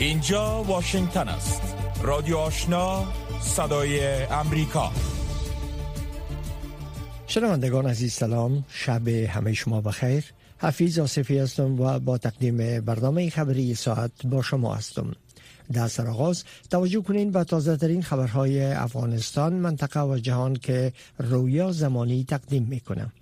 اینجا واشنگتن است. رادیو آشنا صدای امریکا. شنوندگان عزیز سلام. شب همه شما بخیر. حفیظ آصفی هستم و با تقدیم برنامه خبری ساعت با شما هستم. در سرآغاز توجه کنین به تازه ترین خبرهای افغانستان منطقه و جهان که رویا زمانی تقدیم می‌کنم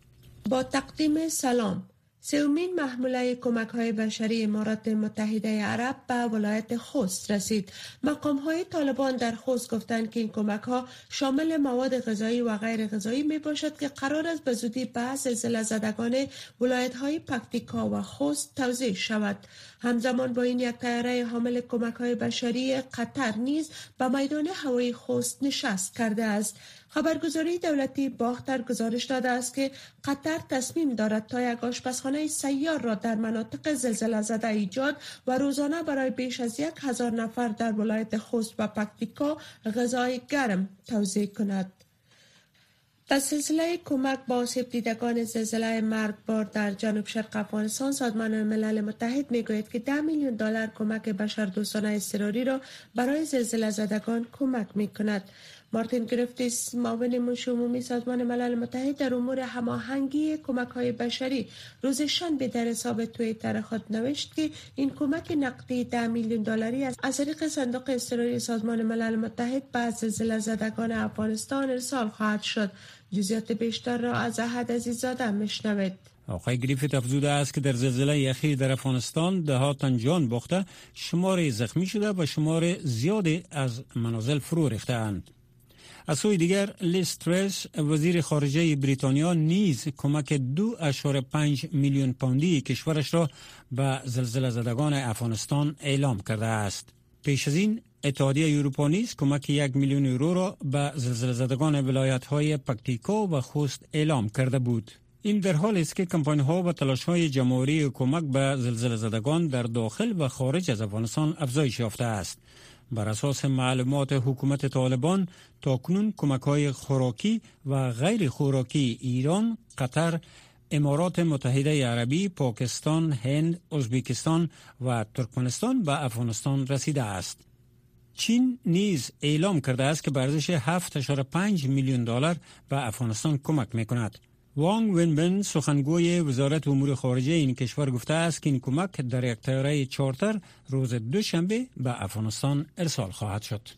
با تقدیم سلام. سومین محموله کمک های بشری امارات متحده عرب به ولایت خوست رسید. مقام های طالبان در خوست گفتند که این کمک ها شامل مواد غذایی و غیر غذایی می باشد که قرار است به زودی به زلزله زدگان ولایت های پکتیکا و خوست توضیح شود. همزمان با این یک تیاره حامل کمک های بشری قطر نیز به میدان هوایی خوست نشست کرده است. خبرگزاری دولتی باختر گزارش داده است که قطر تصمیم دارد تا یک آشپزخانه سیار را در مناطق زلزله زده ایجاد و روزانه برای بیش از یک هزار نفر در ولایت خوست و پکتیکا غذای گرم توزیع کند. در سلسله کمک با آسیب دیدگان زلزله مرگبار در جنوب شرق افغانستان سازمان ملل متحد می‌گوید که ده میلیون دلار کمک بشر دوستانه اضطراری را برای زلزله زدگان کمک می کند. مارتین گرفتیس معاون منشی عمومی سازمان ملل متحد در امور هماهنگی کمک های بشری روز شنبه در حساب تویتر خود نوشت که این کمک نقدی ده میلیون دلاری از طریق صندوق اضطراری سازمان ملل متحد به زلزله زدگان افغانستان ارسال خواهد شد. جزئیات بیشتر را از احد عزیزاده مشنوید آقای گریفیت افزوده است که در زلزله اخیر در افغانستان ده تن جان باخته شمار زخمی شده و شمار زیادی از منازل فرو ریختند از سوی دیگر لیسترس وزیر خارجه بریتانیا نیز کمک دو اشار پنج میلیون پوندی کشورش را به زلزله زدگان افغانستان اعلام کرده است. پیش از این اتحادیه اروپا نیز کمک یک میلیون یورو را به زلزله زدگان ولایت های پکتیکا و خوست اعلام کرده بود. این در حال است که کمپاین ها و تلاش های جمهوری کمک به زلزله زدگان در داخل و خارج از افغانستان افزایش یافته است. بر اساس معلومات حکومت طالبان تاکنون کمک های خوراکی و غیر خوراکی ایران، قطر، امارات متحده عربی، پاکستان، هند، ازبکستان و ترکمنستان به افغانستان رسیده است. چین نیز اعلام کرده است که ارزش 7.5 میلیون دلار به افغانستان کمک می کند. وانگ ونبن سخنگوی وزارت امور خارجه این کشور گفته است که این کمک در یک تیاره چارتر روز دوشنبه به افغانستان ارسال خواهد شد.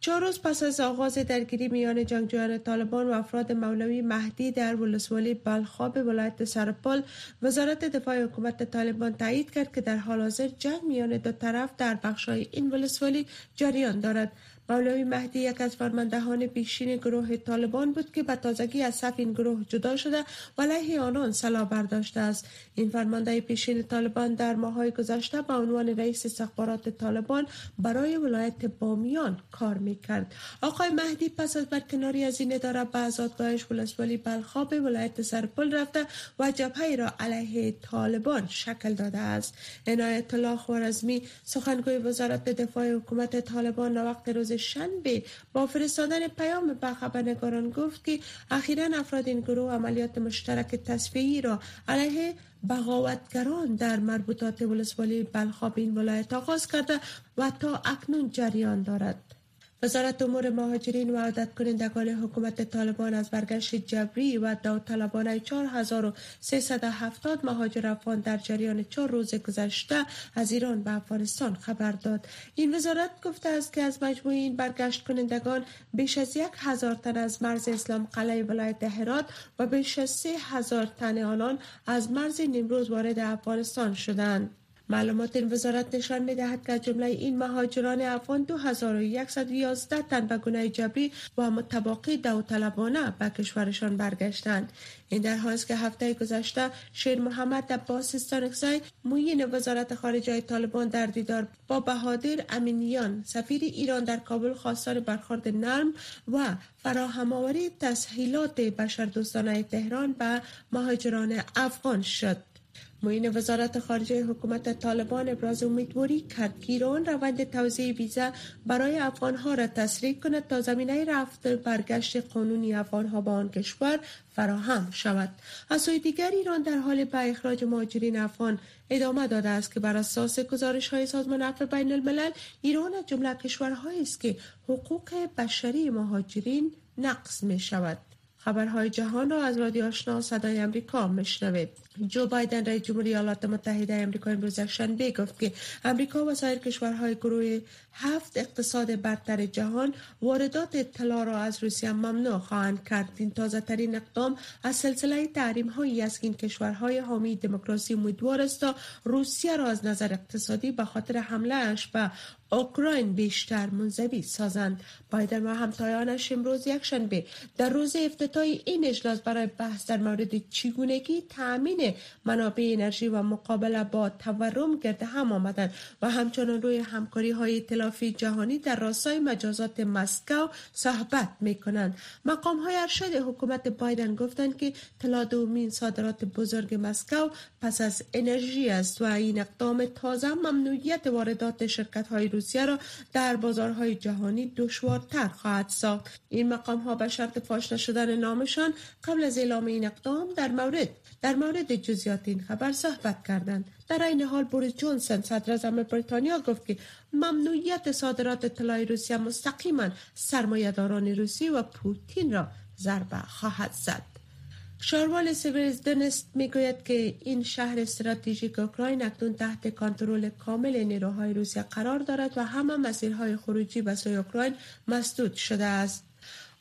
چهار روز پس از آغاز درگیری میان جنگجویان طالبان و افراد مولوی مهدی در ولسوالی بلخاب ولایت سرپل وزارت دفاع حکومت طالبان تایید کرد که در حال حاضر جنگ میان دو طرف در بخشای این ولسوالی جریان دارد مولوی مهدی یک از فرماندهان پیشین گروه طالبان بود که به تازگی از صف این گروه جدا شده و علیه آنان سلاح برداشته است. این فرمانده پیشین طالبان در ماهای گذشته به عنوان رئیس استخبارات طالبان برای ولایت بامیان کار می‌کرد. آقای مهدی پس از برکناری از این اداره به آزادگاهش ولسوالی بلخاب ولایت سرپل رفته و جبهه را علیه طالبان شکل داده است. عنایت الله خوارزمی سخنگوی وزارت دفاع حکومت طالبان وقت روز شنبه با فرستادن پیام به خبرنگاران گفت که اخیرا افراد این گروه عملیات مشترک تصفیهی را علیه بغاوتگران در مربوطات ولسوالی بلخاب این ولایت آغاز کرده و تا اکنون جریان دارد. وزارت امور مهاجرین و عادت کنندگان حکومت طالبان از برگشت جبری و داوطلبانه 4370 مهاجر افغان در جریان چهار روز گذشته از ایران به افغانستان خبر داد. این وزارت گفته است که از مجموع این برگشت کنندگان بیش از یک هزار تن از مرز اسلام قلعه ولایت هرات و بیش از سه هزار تن آنان از مرز نیمروز وارد افغانستان شدند. معلومات این وزارت نشان می دهد که جمله این مهاجران افغان 2111 تن به گناه جبری و متباقی داوطلبانه به کشورشان برگشتند. این در حال است که هفته گذشته شیر محمد عباس استانکزای موین وزارت خارجه طالبان در دیدار با بهادر امینیان سفیر ایران در کابل خواستار برخورد نرم و فراهم آوری تسهیلات بشردوستانه تهران به مهاجران افغان شد. معین وزارت خارجه حکومت طالبان ابراز امیدواری کرد که ایران روند توزیع ویزا برای افغانها را تسریع کند تا زمینه رفت برگشت قانونی افغانها به آن کشور فراهم شود. از سوی دیگر ایران در حال به اخراج مهاجرین افغان ادامه داده است که بر اساس گزارش های سازمان عفو بین الملل ایران از جمله کشورهایی است که حقوق بشری مهاجرین نقض می شود خبرهای جهان را از رادیو آشنا صدای امریکا مشنوید جو بایدن رئیس جمهوری ایالات متحده امریکا امروز شنبه گفت که امریکا و سایر کشورهای گروه هفت اقتصاد برتر جهان واردات طلا را از روسیه ممنوع خواهند کرد. این تازه ترین اقدام از سلسله تحریم هایی است که این کشورهای حامی دموکراسی امیدوار است تا روسیه را از نظر اقتصادی به خاطر حمله اش به اوکراین بیشتر منزوی سازند. بایدن و همتایانش امروز یکشنبه در روز افتتاح این اجلاس برای بحث در مورد چگونگی تامین منابع انرژی و مقابله با تورم گرد هم آمدند و همچنان روی همکاری های تلافی جهانی در راستای مجازات مسکو صحبت می کنند مقام های ارشد حکومت بایدن گفتند که طلا دومین صادرات بزرگ مسکو پس از انرژی است و این اقدام تازه ممنوعیت واردات شرکت های روسیه را در بازارهای جهانی دشوارتر خواهد ساخت. این مقام ها به شرط فاش نشدن نامشان قبل از اعلام این اقدام در مورد در مورد جزیات این خبر صحبت کردند. در این حال بوریس جونسون صدر اعظم بریتانیا گفت که ممنوعیت صادرات طلای روسیه مستقیما سرمایهداران روسی و پوتین را ضربه خواهد زد. شاروال سیوریس دونسک می‌گوید که این شهر استراتژیک اوکراین اکنون تحت کنترل کامل نیروهای روسیه قرار دارد و همه مسیرهای خروجی به سوی اوکراین مسدود شده است.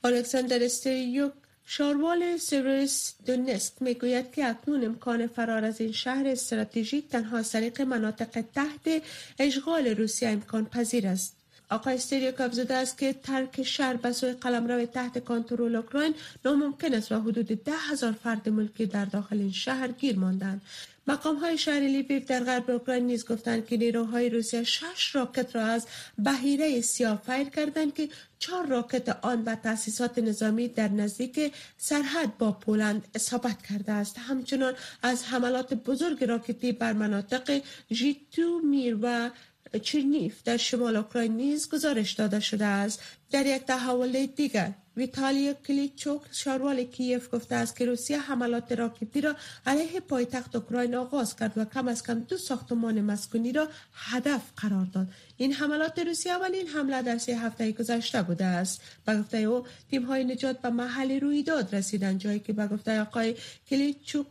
الکساندر استریوک شاروال سیوریس دونسک می‌گوید که اکنون امکان فرار از این شهر استراتژیک تنها از طریق مناطق تحت اشغال روسیه امکان پذیر است. آقای استریوک افزوده است که ترک شهر به سوی قلمرو تحت کنترل اوکراین ناممکن است و حدود ده هزار فرد ملکی در داخل این شهر گیر ماندند. مقام های شهر لیبیف در غرب اوکراین نیز گفتند که نیروهای روسیه شش راکت را از بهیره سیاه فیر کردند که چهار راکت آن و تاسیسات نظامی در نزدیک سرحد با پولند اصابت کرده است. همچنان از حملات بزرگ راکتی بر مناطق میر و چرنیف در شمال اوکراین نیز گزارش داده شده است. در یک تحول دیگر ویتالیا کلیچوک شاروال کیف گفته است که روسیه حملات راکتی را علیه پایتخت اوکراین آغاز کرد و کم از کم دو ساختمان مسکونی را هدف قرار داد. این حملات روسیه اولین حمله در سه هفته گذشته بوده است. به گفته او تیم های نجات به محل رویداد رسیدند جایی که به گفته آقای کلیچوک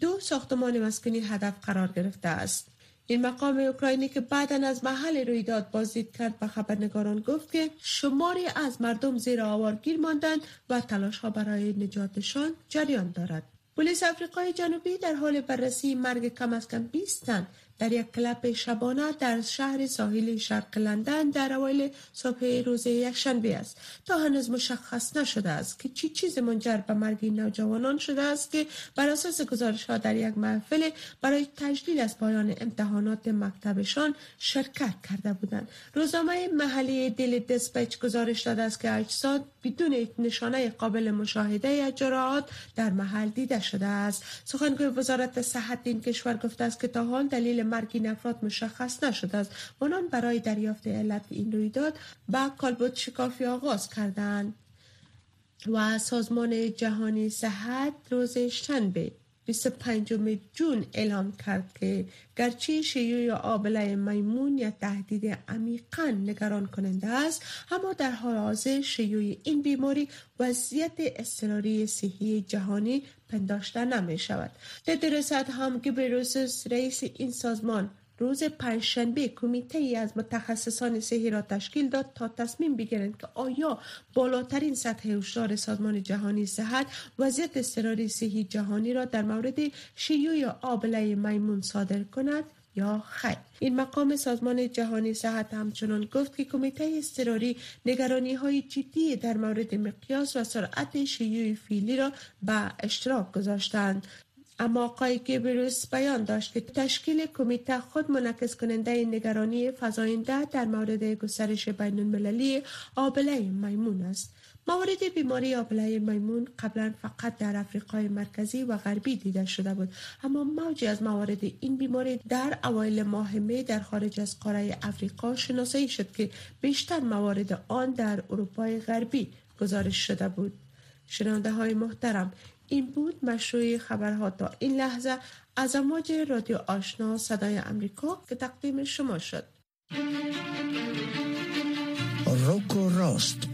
دو ساختمان مسکونی هدف قرار گرفته است. این مقام اوکراینی که بعدا از محل رویداد بازدید کرد به خبرنگاران گفت که شماری از مردم زیر آوارگیر ماندند و تلاش ها برای نجاتشان جریان دارد. پلیس آفریقای جنوبی در حال بررسی مرگ کم از کم 20 تن در یک کلب شبانه در شهر ساحلی شرق لندن در اوایل صبح روز یکشنبه است. تا هنوز مشخص نشده است که چی چیز منجر به مرگ نوجوانان شده است که بر اساس گزارش ها در یک محفل برای تجلیل از پایان امتحانات مکتبشان شرکت کرده بودند. روزنامه محلی دیلی دسپچ گزارش داده است که اجساد بدون نشانه قابل مشاهده جراحات در محل دیده شده است. سخنگوی وزارت صحت این کشور گفته است که تا حال دلیل مرگ این افراد مشخص نشده است. آنان برای دریافت علت این رویداد به کالبوت شکافی آغاز کردند. و سازمان جهانی صحت روز شنبه 25 جون اعلام کرد که گرچه شیوع آبله میمون یا تهدید عمیقا نگران کننده است اما در حال حاضر شیوع این بیماری وضعیت اضطراری صحی جهانی پنداشته نمی شود. تدرس هم که رئیس این سازمان روز پنجشنبه کمیته ای از متخصصان صحی را تشکیل داد تا تصمیم بگیرند که آیا بالاترین سطح هشدار سازمان جهانی صحت وضعیت اضطراری صحی جهانی را در مورد شیوع آبله میمون صادر کند یا خیر. این مقام سازمان جهانی صحت همچنان گفت که کمیته اضطراری نگرانی های جدی در مورد مقیاس و سرعت شیوع فیلی را به اشتراک گذاشتند. اما آقای گبروس بیان داشت که تشکیل کمیته خود منعکس کننده نگرانی فزاینده در مورد گسترش بین المللی آبله میمون است. موارد بیماری آبله میمون قبلا فقط در افریقای مرکزی و غربی دیده شده بود. اما موجی از موارد این بیماری در اوایل ماه می در خارج از قاره افریقا شناسایی شد که بیشتر موارد آن در اروپای غربی گزارش شده بود. شنونده های محترم این بود مشروع خبرها تا این لحظه. از امواج رادیو آشنا صدای امریکا که تقدیم شما شد. روکو راست.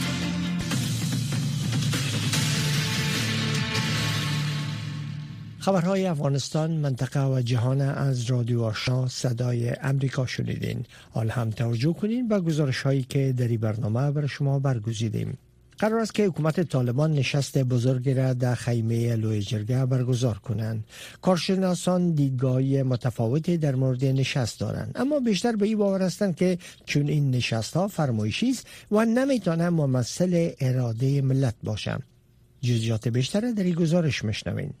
خبرهای افغانستان منطقه و جهان از رادیو آشنا صدای امریکا شنیدین. حال هم توجه کنین به گزارش هایی که در این برنامه بر شما برگزیدیم. قرار است که حکومت طالبان نشست بزرگی را در خیمه لوی جرگه برگزار کنند. کارشناسان دیدگاه متفاوتی در مورد نشست دارند. اما بیشتر به این باور هستند که چون این نشست ها فرمایشی است و نمی‌تونه ممثل اراده ملت باشند. جزئیات بیشتر در این گزارش مشنوین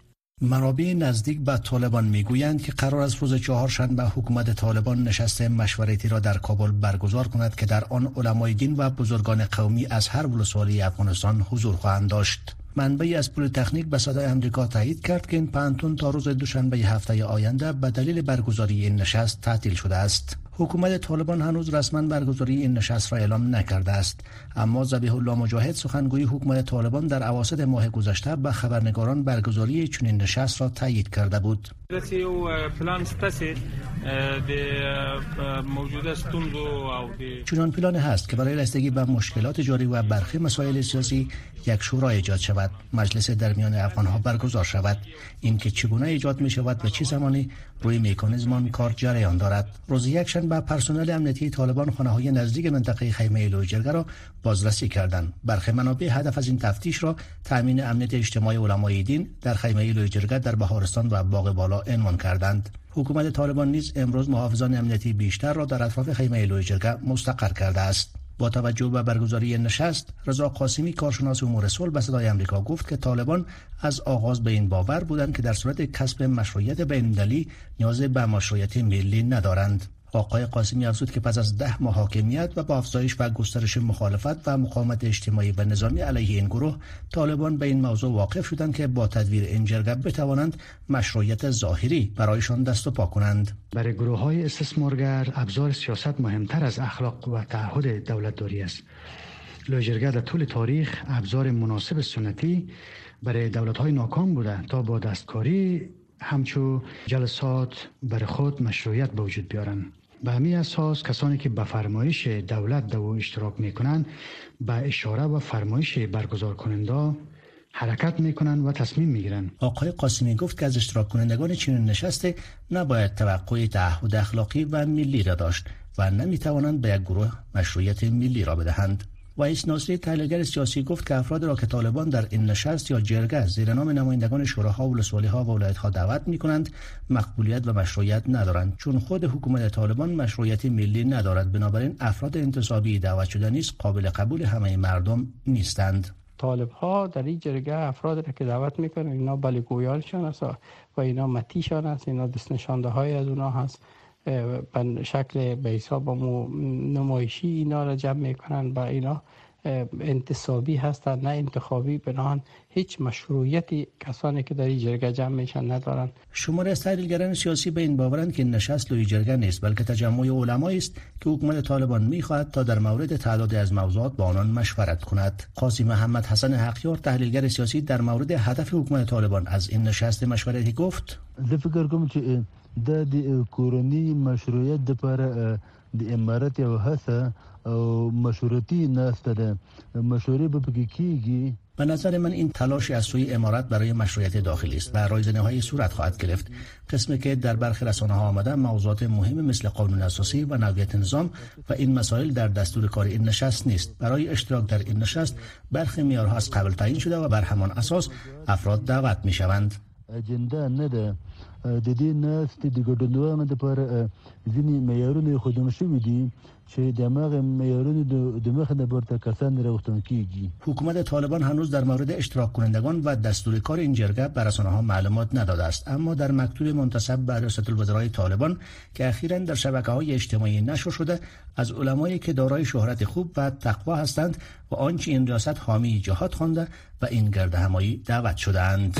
منابع نزدیک به طالبان می‌گویند که قرار است روز چهارشنبه حکومت طالبان نشست مشورتی را در کابل برگزار کند که در آن علمای دین و بزرگان قومی از هر ولسوالی افغانستان حضور خواهند داشت. منبعی از پول تکنیک به صدای امریکا تایید کرد که این پانتون تا روز دوشنبه هفته آینده به دلیل برگزاری این نشست تعطیل شده است. حکومت طالبان هنوز رسما برگزاری این نشست را اعلام نکرده است. اما ذبیح الله مجاهد سخنگوی حکومت طالبان در اواسط ماه گذشته به خبرنگاران برگزاری چنین نشست را تایید کرده بود. چنان پلان هست که برای رسیدگی به مشکلات جاری و برخی مسائل سیاسی یک شورا ایجاد شود. مجلس درمیان افغان ها برگزار شود. اینکه چگونه ایجاد می شود و چه زمانی روی میکانیزم کار جریان دارد. روز یک با پرسنل امنیتی طالبان خانه های نزدیک منطقه خیمه لوجرگه را بازرسی کردند. برخی منابع هدف از این تفتیش را تامین امنیت اجتماعی علمای دین در خیمه لوجرگه در بهارستان و باغ بالا عنوان کردند. حکومت طالبان نیز امروز محافظان امنیتی بیشتر را در اطراف خیمه لوجرگه مستقر کرده است. با توجه به برگزاری نشست رضا قاسمی کارشناس امور صلح به صدای آمریکا گفت که طالبان از آغاز به این باور بودند که در صورت کسب مشروعیت بین‌المللی نیاز به مشروعیت ملی ندارند. آقای قاسمی افزود که پس از ده ماه حاکمیت و با افزایش و گسترش مخالفت و مقاومت اجتماعی و نظامی علیه این گروه طالبان به این موضوع واقف شدند که با تدویر این جرگه بتوانند مشروعیت ظاهری برایشان دست و پا کنند. برای گروه های استثمارگر ابزار سیاست مهمتر از اخلاق و تعهد دولتداری است. لوجرگه در طول تاریخ ابزار مناسب سنتی برای دولت های ناکام بوده تا با دستکاری همچو جلسات بر خود مشروعیت به وجود بیارن. به همین اساس کسانی که به فرمایش دولت دو اشتراک می‌کنند به اشاره و فرمایش برگزار کننده حرکت می‌کنن و تصمیم می‌گیرن آقای قاسمی گفت که از اشتراک کنندگان چنین نشسته نباید توقع تعهد اخلاقی و ملی را داشت و نمی‌توانند به یک گروه مشروعیت ملی را بدهند. وایس ناصری تحلیلگر سیاسی گفت که افراد را که طالبان در این نشست یا جرگه زیر نام نمایندگان شوراها و ها و ها دعوت می کنند مقبولیت و مشروعیت ندارند. چون خود حکومت طالبان مشروعیت ملی ندارد بنابراین افراد انتصابی دعوت شده نیست قابل قبول همه مردم نیستند. طالب ها در این جرگه افراد را که دعوت می‌کنند اینا بلگویانشان است و اینا متیشان است اینا دست نشانده های از اونا هست. به شکل به حساب نمایشی اینا را جمع می‌کنن با اینا. انتصابی هستند نه انتخابی. بنان هیچ مشروعیتی کسانی که در این جرگه جمع میشن ندارن. شمار از تحلیلگران سیاسی به این باورند که نشست لوی جرگه نیست بلکه تجمع علمایی است که حکومت طالبان می‌خواهد تا در مورد تعدادی از موضوعات با آنان مشورت کند. قاضی محمد حسن حقیار تحلیلگر سیاسی در مورد هدف حکومت طالبان از این نشست مشورتی گفت. فکر کوم چې د کورنی مشروعیت د لپاره د امارت یو هڅه او مشورتی نسته ده. مشوره به پکې کیږي. به نظر من این تلاش از سوی امارات برای مشروعیت داخلی است. و رایزنه های صورت خواهد گرفت. قسمی که در برخی رسانه ها آمده موضوعات مهم مثل قانون اساسی و نویت نظام و این مسائل در دستور کار این نشست نیست. برای اشتراک در این نشست برخی میارها از قبل تعیین شده و بر همان اساس افراد دعوت می شوند اجنده نه ده. د دې ناست د ګډونوالو لپاره ځینې معیارونه خودم شوي دي چې د مغه معیارونو د مخ نه برته کسان کیږي. حکومت طالبان هنوز در مورد اشتراک کنندگان و دستور کار این جرگه بر معلومات نداده است. اما در مکتوب منتسب به ریاست الوزرای طالبان که اخیرا در شبکه های اجتماعی نشر شده از علمایی که دارای شهرت خوب و تقوا هستند و آنچه این ریاست حامی جهاد خوانده و این گرد همایی دعوت شدند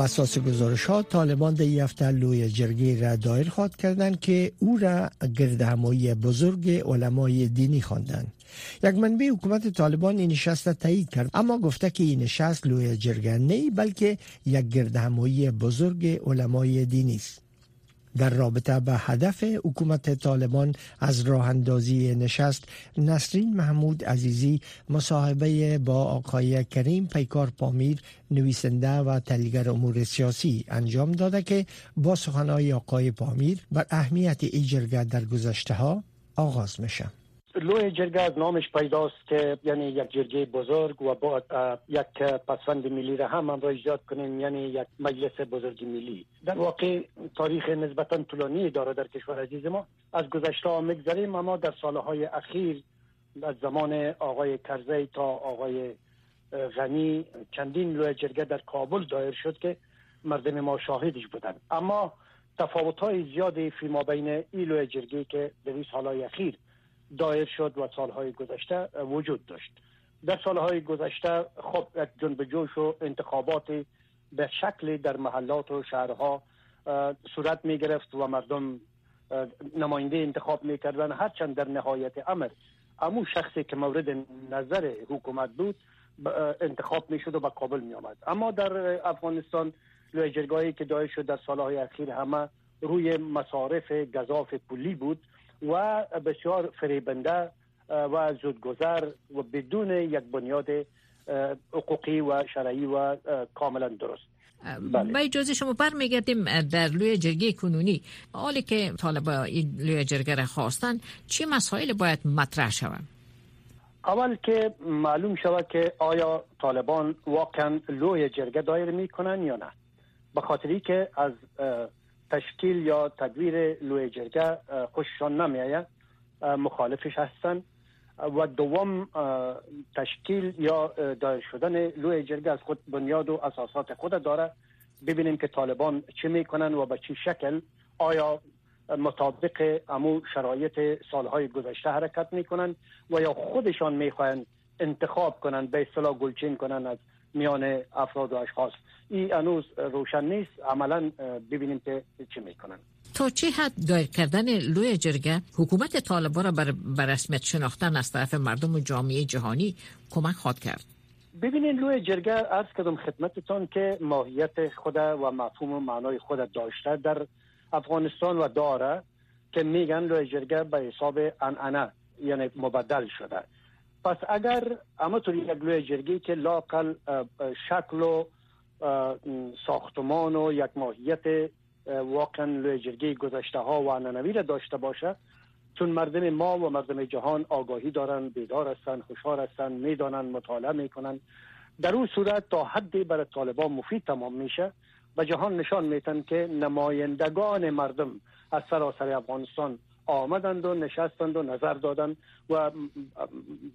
اساس گزارش ها طالبان در یفته لوی جرگی را دایر خواد کردند که او را گرد همایی بزرگ علمای دینی خواندند. یک منبع حکومت طالبان این نشست را تایید کرد اما گفته که این نشست لوی جرگه نه بلکه یک گرد همایی بزرگ علمای دینی است. در رابطه به هدف حکومت طالبان از راه اندازی نشست نسرین محمود عزیزی مصاحبه با آقای کریم پیکار پامیر نویسنده و تحلیلگر امور سیاسی انجام داده که با سخنهای آقای پامیر بر اهمیت ای جرگه در گذشته ها آغاز میشه لوی جرگه از نامش پیداست که یعنی یک جرگه بزرگ و با یک پسفند ملی را هم هم را ایجاد کنیم یعنی یک مجلس بزرگ ملی. در واقع تاریخ نسبتا طولانی داره در کشور عزیز ما. از گذشته ها اما در سالهای اخیر از زمان آقای کرزی تا آقای غنی چندین لوی جرگه در کابل دایر شد که مردم ما شاهدش بودن اما تفاوت های زیادی فی ما بین این لوی جرگه که این سالهای اخیر دایر شد و سالهای گذشته وجود داشت. در سالهای گذشته خب یک جنب جوش و انتخابات به شکل در محلات و شهرها صورت می گرفت و مردم نماینده انتخاب می کردن. هرچند در نهایت امر امو شخصی که مورد نظر حکومت بود انتخاب می شد و به کابل می آمد. اما در افغانستان لوی جرگاهی که دایر شد در سالهای اخیر همه روی مصارف گذاف پولی بود. و بسیار فریبنده و زودگذر و بدون یک بنیاد حقوقی و شرعی و کاملا درست. بله. با اجازه شما برمیگردیم در لوی جرگه کنونی. حالی که طالبا این لوی جرگه را خواستن چه مسائل باید مطرح شود اول که معلوم شود که آیا طالبان واقعا لوی جرگه دایر می‌کنن یا نه. به خاطری که از تشکیل یا تدویر لوی جرگه خوششان نمیآید. مخالفش هستن. و دوم تشکیل یا دایر شدن لوی جرگه از خود بنیاد و اساسات خود داره. ببینیم که طالبان چه می‌کنن و به چه شکل. آیا مطابق امو شرایط سالهای گذشته حرکت می‌کنن و یا خودشان می‌خواهند انتخاب کنن به اصطلاح گلچین کنن از میان افراد و اشخاص. این انوز روشن نیست. عملا ببینیم که چه می‌کنن. تا چه حد دایر کردن لوی جرگه؟ حکومت طالبان را بر رسمیت شناختن از طرف مردم و جامعه جهانی کمک خواد کرد. ببینین لوی جرگه ارز کردم خدمتتان که ماهیت خود و مفهوم و معنای خود داشته در افغانستان و داره که میگن لوی جرگه به حساب انعنه یعنی مبدل شده. پس اگر طور یک لوی جرگی که لاقل شکل و ساختمان و یک ماهیت واقعا لوی جرگی گذشته ها و ننوی را داشته باشه چون مردم ما و مردم جهان آگاهی دارن بیدار هستن خوشحال هستن می‌دانن مطالعه می‌کنن. در اون صورت تا حدی برای طالبان مفید تمام میشه و جهان نشان میتن که نمایندگان مردم از سراسر افغانستان آمدند و نشستند و نظر دادند و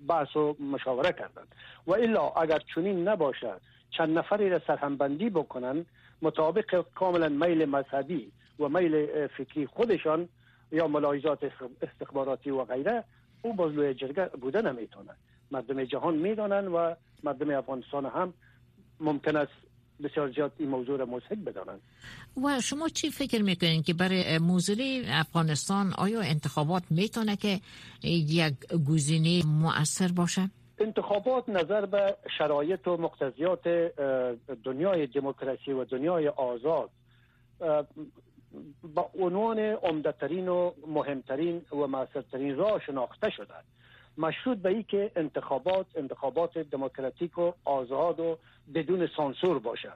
بحث و مشاوره کردند. و الا اگر چنین نباشه چند نفری را سرهمبندی بکنن مطابق کاملا میل مذهبی و میل فکری خودشان یا ملاحظات استخباراتی و غیره او بازلوی جرگه بوده نمی‌تونه مردم جهان می‌دانند و مردم افغانستان هم ممکن است بسیار زیاد این موضوع را مزهک بدانند و شما چی فکر می‌کنید که برای موضوع افغانستان آیا انتخابات می‌تونه که یک گزینه مؤثر باشه؟ انتخابات نظر به شرایط و مقتضیات دنیای دموکراسی و دنیای آزاد با عنوان عمدهترین و مهمترین و موثرترین راه شناخته شده مشروط به ای که انتخابات انتخابات دموکراتیک و آزاد و بدون سانسور باشه.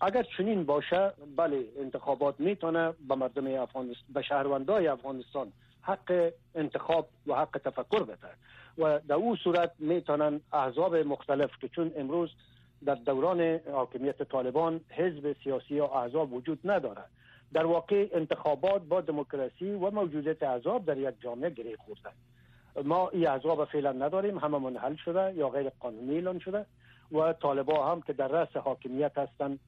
اگر چنین باشه بله انتخابات می‌تونه به مردم افغانستان به شهروندای افغانستان حق انتخاب و حق تفکر بده. و در او صورت می‌تونن احزاب مختلف که چون امروز در دوران حاکمیت طالبان حزب سیاسی یا احزاب وجود نداره در واقع انتخابات با دموکراسی و موجودیت احزاب در یک جامعه گره خورده. ما این احزاب فعلا نداریم همه منحل شده یا غیر قانونی اعلان شده و طالبا هم که در رأس حاکمیت هستند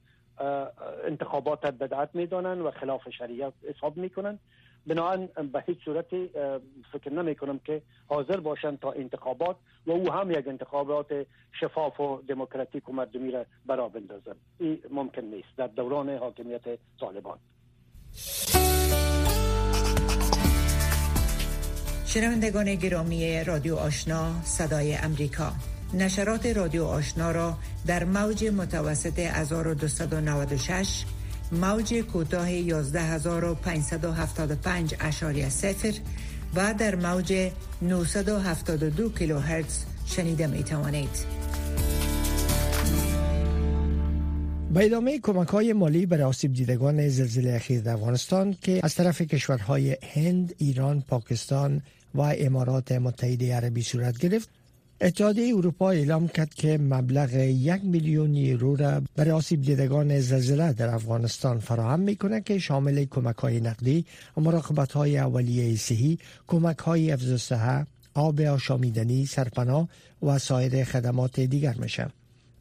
انتخابات بدعت می‌دانند و خلاف شریعت حساب می‌کنن. بنابراین به هیچ صورت فکر نمی کنم که حاضر باشند تا انتخابات و او هم یک انتخابات شفاف و دموکراتیک و مردمی را برا بندازن. این ممکن نیست در دوران حاکمیت طالبان. شنوندگان گرامی رادیو آشنا صدای امریکا نشرات رادیو آشنا را در موج متوسط 1296 موج کوتاه 11575 اشاری سفر و در موج 972 کیلوهرتز شنیده می توانید. به ادامه کمک های مالی برای آسیب دیدگان زلزله اخیر در افغانستان که از طرف کشورهای هند، ایران، پاکستان و امارات متحده عربی صورت گرفت اتحادیه اروپا اعلام کرد که مبلغ یک میلیون یورو را برای آسیب دیدگان زلزله در افغانستان فراهم می‌کنه که شامل کمک های نقدی، مراقبت های اولیه صحی، کمک های آب آشامیدنی، سرپناه و سایر خدمات دیگر میشه.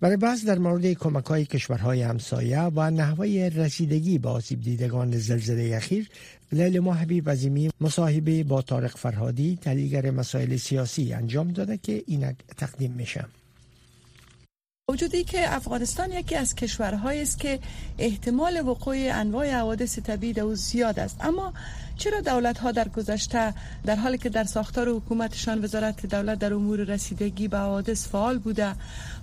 برای بحث در مورد کمک های کشورهای همسایه و نحوه رسیدگی به آسیب دیدگان زلزله اخیر لیل ما حبیب عظیمی مصاحبه با طارق فرهادی تحلیلگر مسائل سیاسی انجام داده که اینک تقدیم میشه. وجودی که افغانستان یکی از کشورهایی است که احتمال وقوع انواع حوادث طبیعی در زیاد است. اما چرا دولت ها در گذشته در حالی که در ساختار حکومتشان وزارت دولت در امور رسیدگی به حوادث فعال بوده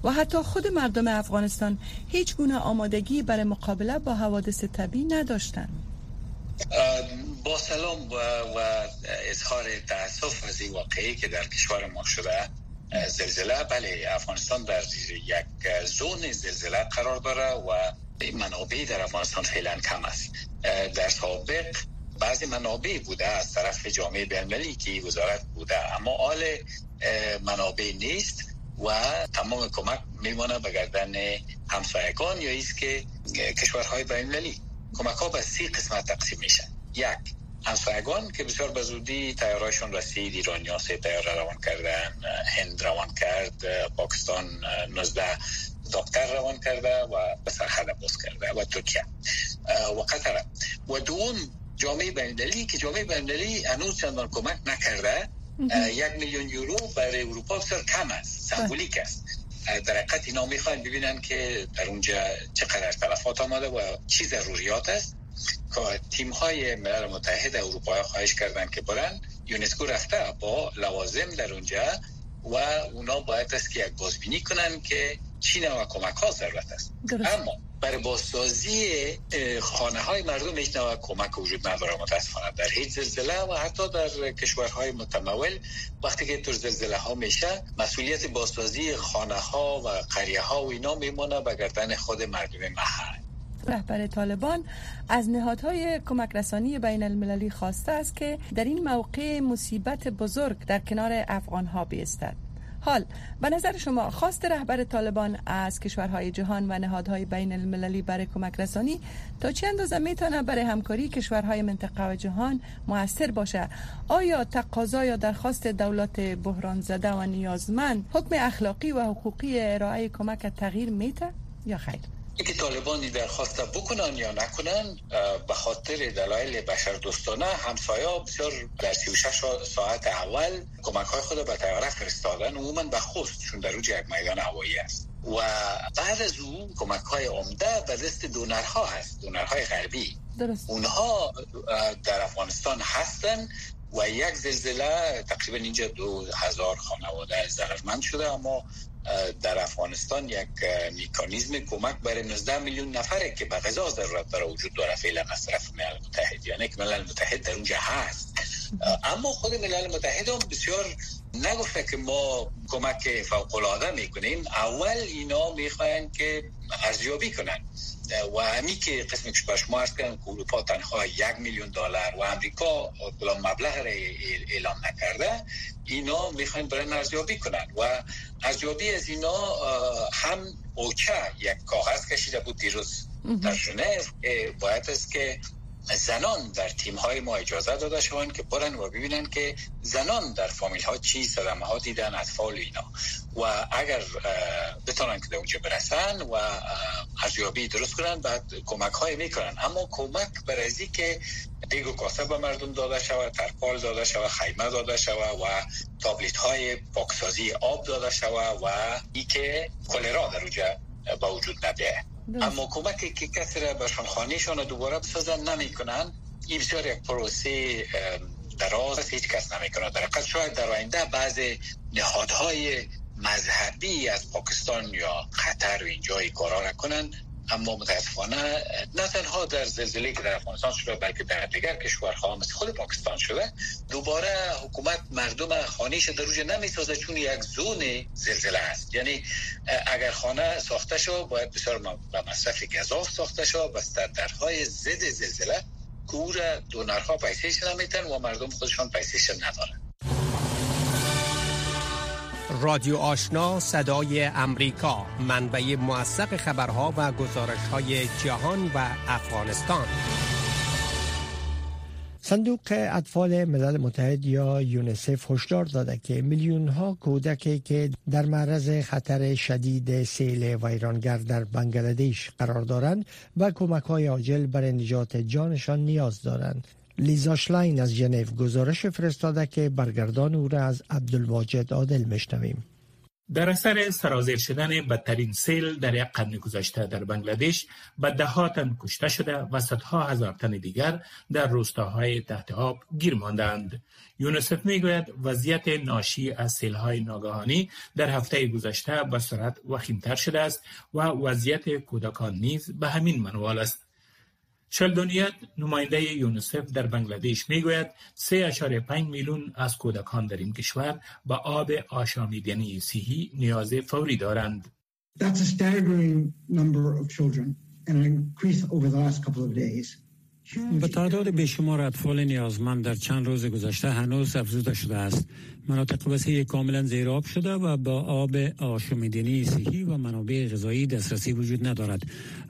و حتی خود مردم افغانستان هیچ گونه آمادگی برای مقابله با حوادث طبیعی نداشتند؟ با سلام و, و اظهار تاسف از این واقعی که در کشور ما شده زلزله بله افغانستان در یک زون زلزله قرار داره و منابع در افغانستان فعلا کم است. در سابق بعضی منابع بوده از طرف جامعه بینالمللی که وزارت بوده اما آل منابع نیست و تمام کمک میمانه به گردن همسایگان یا ایست که کشورهای بینالمللی کمک ها به سی قسمت تقسیم میشن. یک همسایگان که بسیار به زودی تیارایشون رسید ایرانی ها سه تیار روان کردن هند روان کرد پاکستان 19 دکتر روان کرده و به سرحد باز کرده و ترکیه. و قطر. و دوم جامعه بینالمللی که جامعه بینالمللی هنوز چندان کمک نکرده. یک میلیون یورو برای اروپا بسیار کم است سمبولیک است. در حقیقت اینا می‌خواین ببینن که در اونجا چقدر تلفات آمده و چی ضروریات است. تیم های ملل متحد اروپا خواهش کردن که برن یونسکو رفته با لوازم در اونجا و اونا باید است که یک بازبینی کنن که چی نوع کمک ها ضرورت است. اما برای بازسازی خانه های مردم هیچ نوع کمک وجود نداره. متاسفانه در هیچ زلزله و حتی در کشورهای متمول وقتی که تو زلزله ها میشه مسئولیت بازسازی خانه ها و قریه ها و اینا میمونه به گردن خود مردم محل. رهبر طالبان از نهادهای کمک رسانی بین المللی خواسته است که در این موقع مصیبت بزرگ در کنار افغان ها بیستد. حال به نظر شما خواست رهبر طالبان از کشورهای جهان و نهادهای بین المللی برای کمک رسانی تا چه اندازه می‌تونه برای همکاری کشورهای منطقه و جهان موثر باشه؟ آیا تقاضا یا درخواست دولت بحران زده و نیازمند حکم اخلاقی و حقوقی ارائه کمک تغییر میته یا خیر؟ اینکه طالبانی درخواست بکنن یا نکنن به خاطر دلایل بشر دوستانه همسایا بسیار در 36 ساعت اول کمک های خود به تیاره فرستادن عموما به خوست چون در یک میدان هوایی است و بعد از او کمک های عمده به دست دونرها هست دونرهای غربی درست. اونها در افغانستان هستن و یک زلزله تقریبا اینجا دو هزار خانواده ضررمند شده اما در افغانستان یک میکانیزم کمک برای 19 میلیون نفره که به غذا ضرورت داره وجود داره. فعلا طرف ملل متحد یعنی که ملل متحد در اونجا هست. اما خود ملل متحد هم بسیار نگفته که ما کمک فوق العاده می‌کنیم. اول اینا می‌خواین که ارزیابی کنن. و که قسمی که شما ارز کردن که اروپا تنها یک میلیون دلار و امریکا کلام مبلغ را اعلام نکرده اینا می‌خواین برای ارزیابی کنن و ارزیابی از اینا هم اوچه یک کاغذ کشیده بود دیروز. در ژنو باید است که زنان در تیم های ما اجازه داده شوند که برن و ببینن که زنان در فامیل ها چی صدمه ها دیدن اطفال اینا. و اگر بتونن که در اونجا برسن و ارزیابی درست کنن بعد کمک های می‌کنن. اما کمک برازی که دیگ و کاسه به مردم داده شود ترپال داده شود خیمه داده شود و تابلیت های پاکسازی آب داده شود و ای که کلرا در اونجا با وجود نده. اما کمکی که کسی را خانهشان دوباره بسازن نمی‌کنن این بسیار یک پروسه دراز هیچ کس نمی‌کنه در حقیقت شاید در آینده بعض نهادهای مذهبی از پاکستان یا قطر و اینجای کارا کنن اما متاسفانه نه تنها در زلزله که در افغانستان شده بلکه در دیگر کشورها مثل خود پاکستان شده دوباره حکومت مردم خانهش در روش نمی‌سازه چون یک زون زلزله است. یعنی اگر خانه ساخته شو باید بسیار به مصرف گذاف ساخته شو و درهای ضد زلزله که دونرها پیسیش نمیتن و مردم خودشان پیسیش ندارن. رادیو آشنا صدای امریکا منبع موثق خبرها و گزارش های جهان و افغانستان. صندوق اطفال ملل متحد یا یونسف هشدار داده که میلیون ها کودکی که در معرض خطر شدید سیل ویرانگر در بنگلادش قرار دارند و کمک های عاجل برای نجات جانشان نیاز دارند. لیزا شلاین از ژنو گزارش فرستاده که برگردان او را از عبدالواجد عادل میشنویم در اثر سرازیر شدن بدترین سیل در یک قرن گذشته در بنگلادش به ده تن کشته شده و صدها هزار تن دیگر در روستاهای تحت آب گیر ماندند. یونسف می‌گوید وضعیت ناشی از سیل های ناگهانی در هفته گذشته به سرعت وخیمتر شده است و وضعیت کودکان نیز به همین منوال است. شلدونیت نماینده یونسف در بنگلادش می‌گوید 3.5 میلیون از کودکان در این کشور به آب آشامیدنی صحی نیاز فوری دارند. That's a staggering number of children and an increase over the last couple of days. به تعداد بیشمار اطفال نیازمند در چند روز گذشته هنوز افزوده شده است. مناطق وسیع کاملا زیراب شده و با آب آشامیدنی صحی و منابع غذایی دسترسی وجود ندارد.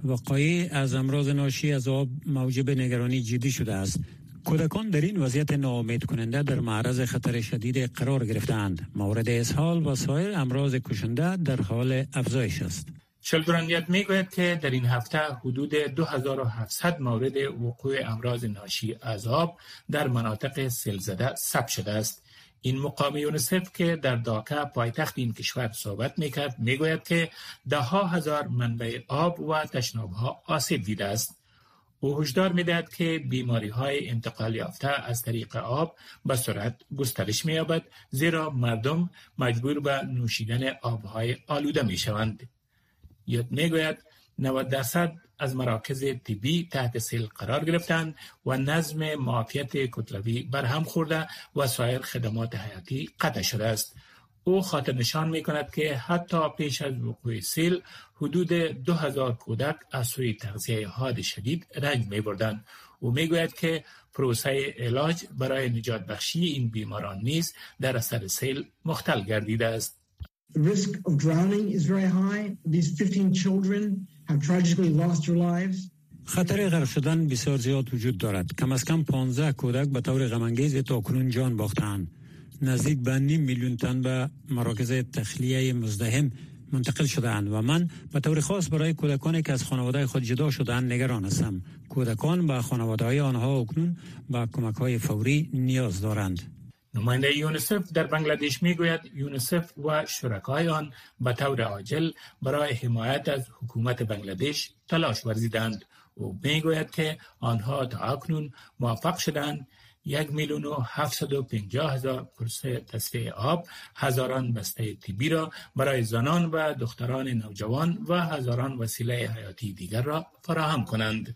وقایع از امراض ناشی از آب موجب نگرانی جدی شده است. کودکان در این وضعیت ناامید کننده در معرض خطر شدید قرار گرفتند. مورد اسهال و سایر امراض کشنده در حال افزایش است. شلدرانیت می‌گوید که در این هفته حدود 2700 مورد وقوع امراض ناشی از آب در مناطق سلزده ثبت شده است. این مقام یونسف که در داکا پایتخت این کشور صحبت می‌کرد می‌گوید که ده ها هزار منبع آب و تشناب ها آسیب دیده است. او هشدار می‌دهد که بیماری های انتقال یافته از طریق آب به سرعت گسترش مییابد زیرا مردم مجبور به نوشیدن آبهای آلوده می شوند. می‌گوید 90 درصد از مراکز طبی تحت سیل قرار گرفتند و نظم معافیت کتلوی برهم خورده و سایر خدمات حیاتی قطع شده است. او خاطر نشان می کند که حتی پیش از وقوع سیل حدود 2000 کودک از سوی تغذیه حاد شدید رنج می بردن. او می گوید که پروسه علاج برای نجات بخشی این بیماران نیز در اثر سیل مختل گردیده است. The risk of drowning is very high. These 15 children have tragically lost their lives. خطر غرق شدن بسیار زیاد وجود دارد. کم از کم 15 کودک به طور غمانگیز تا کنون جان باختند. نزدیک به نیم میلیون تن به مراکز تخلیه مزدهم منتقل شدهاند و من به طور خاص برای کودکانی که از خانواده خود جدا شدهاند نگران هستم. کودکان به خانواده های آنها اکنون به کمک های فوری نیاز دارند. نماینده یونسف در بنگلادش می‌گوید یونسف و شرکای آن به طور عاجل برای حمایت از حکومت بنگلادش تلاش ورزیدند او می‌گوید که آنها تا اکنون موفق شدند یک میلیون و پنجاه هزار کورس تصفیه آب هزاران بسته تیبی را برای زنان و دختران نوجوان و هزاران وسیله حیاتی دیگر را فراهم کنند.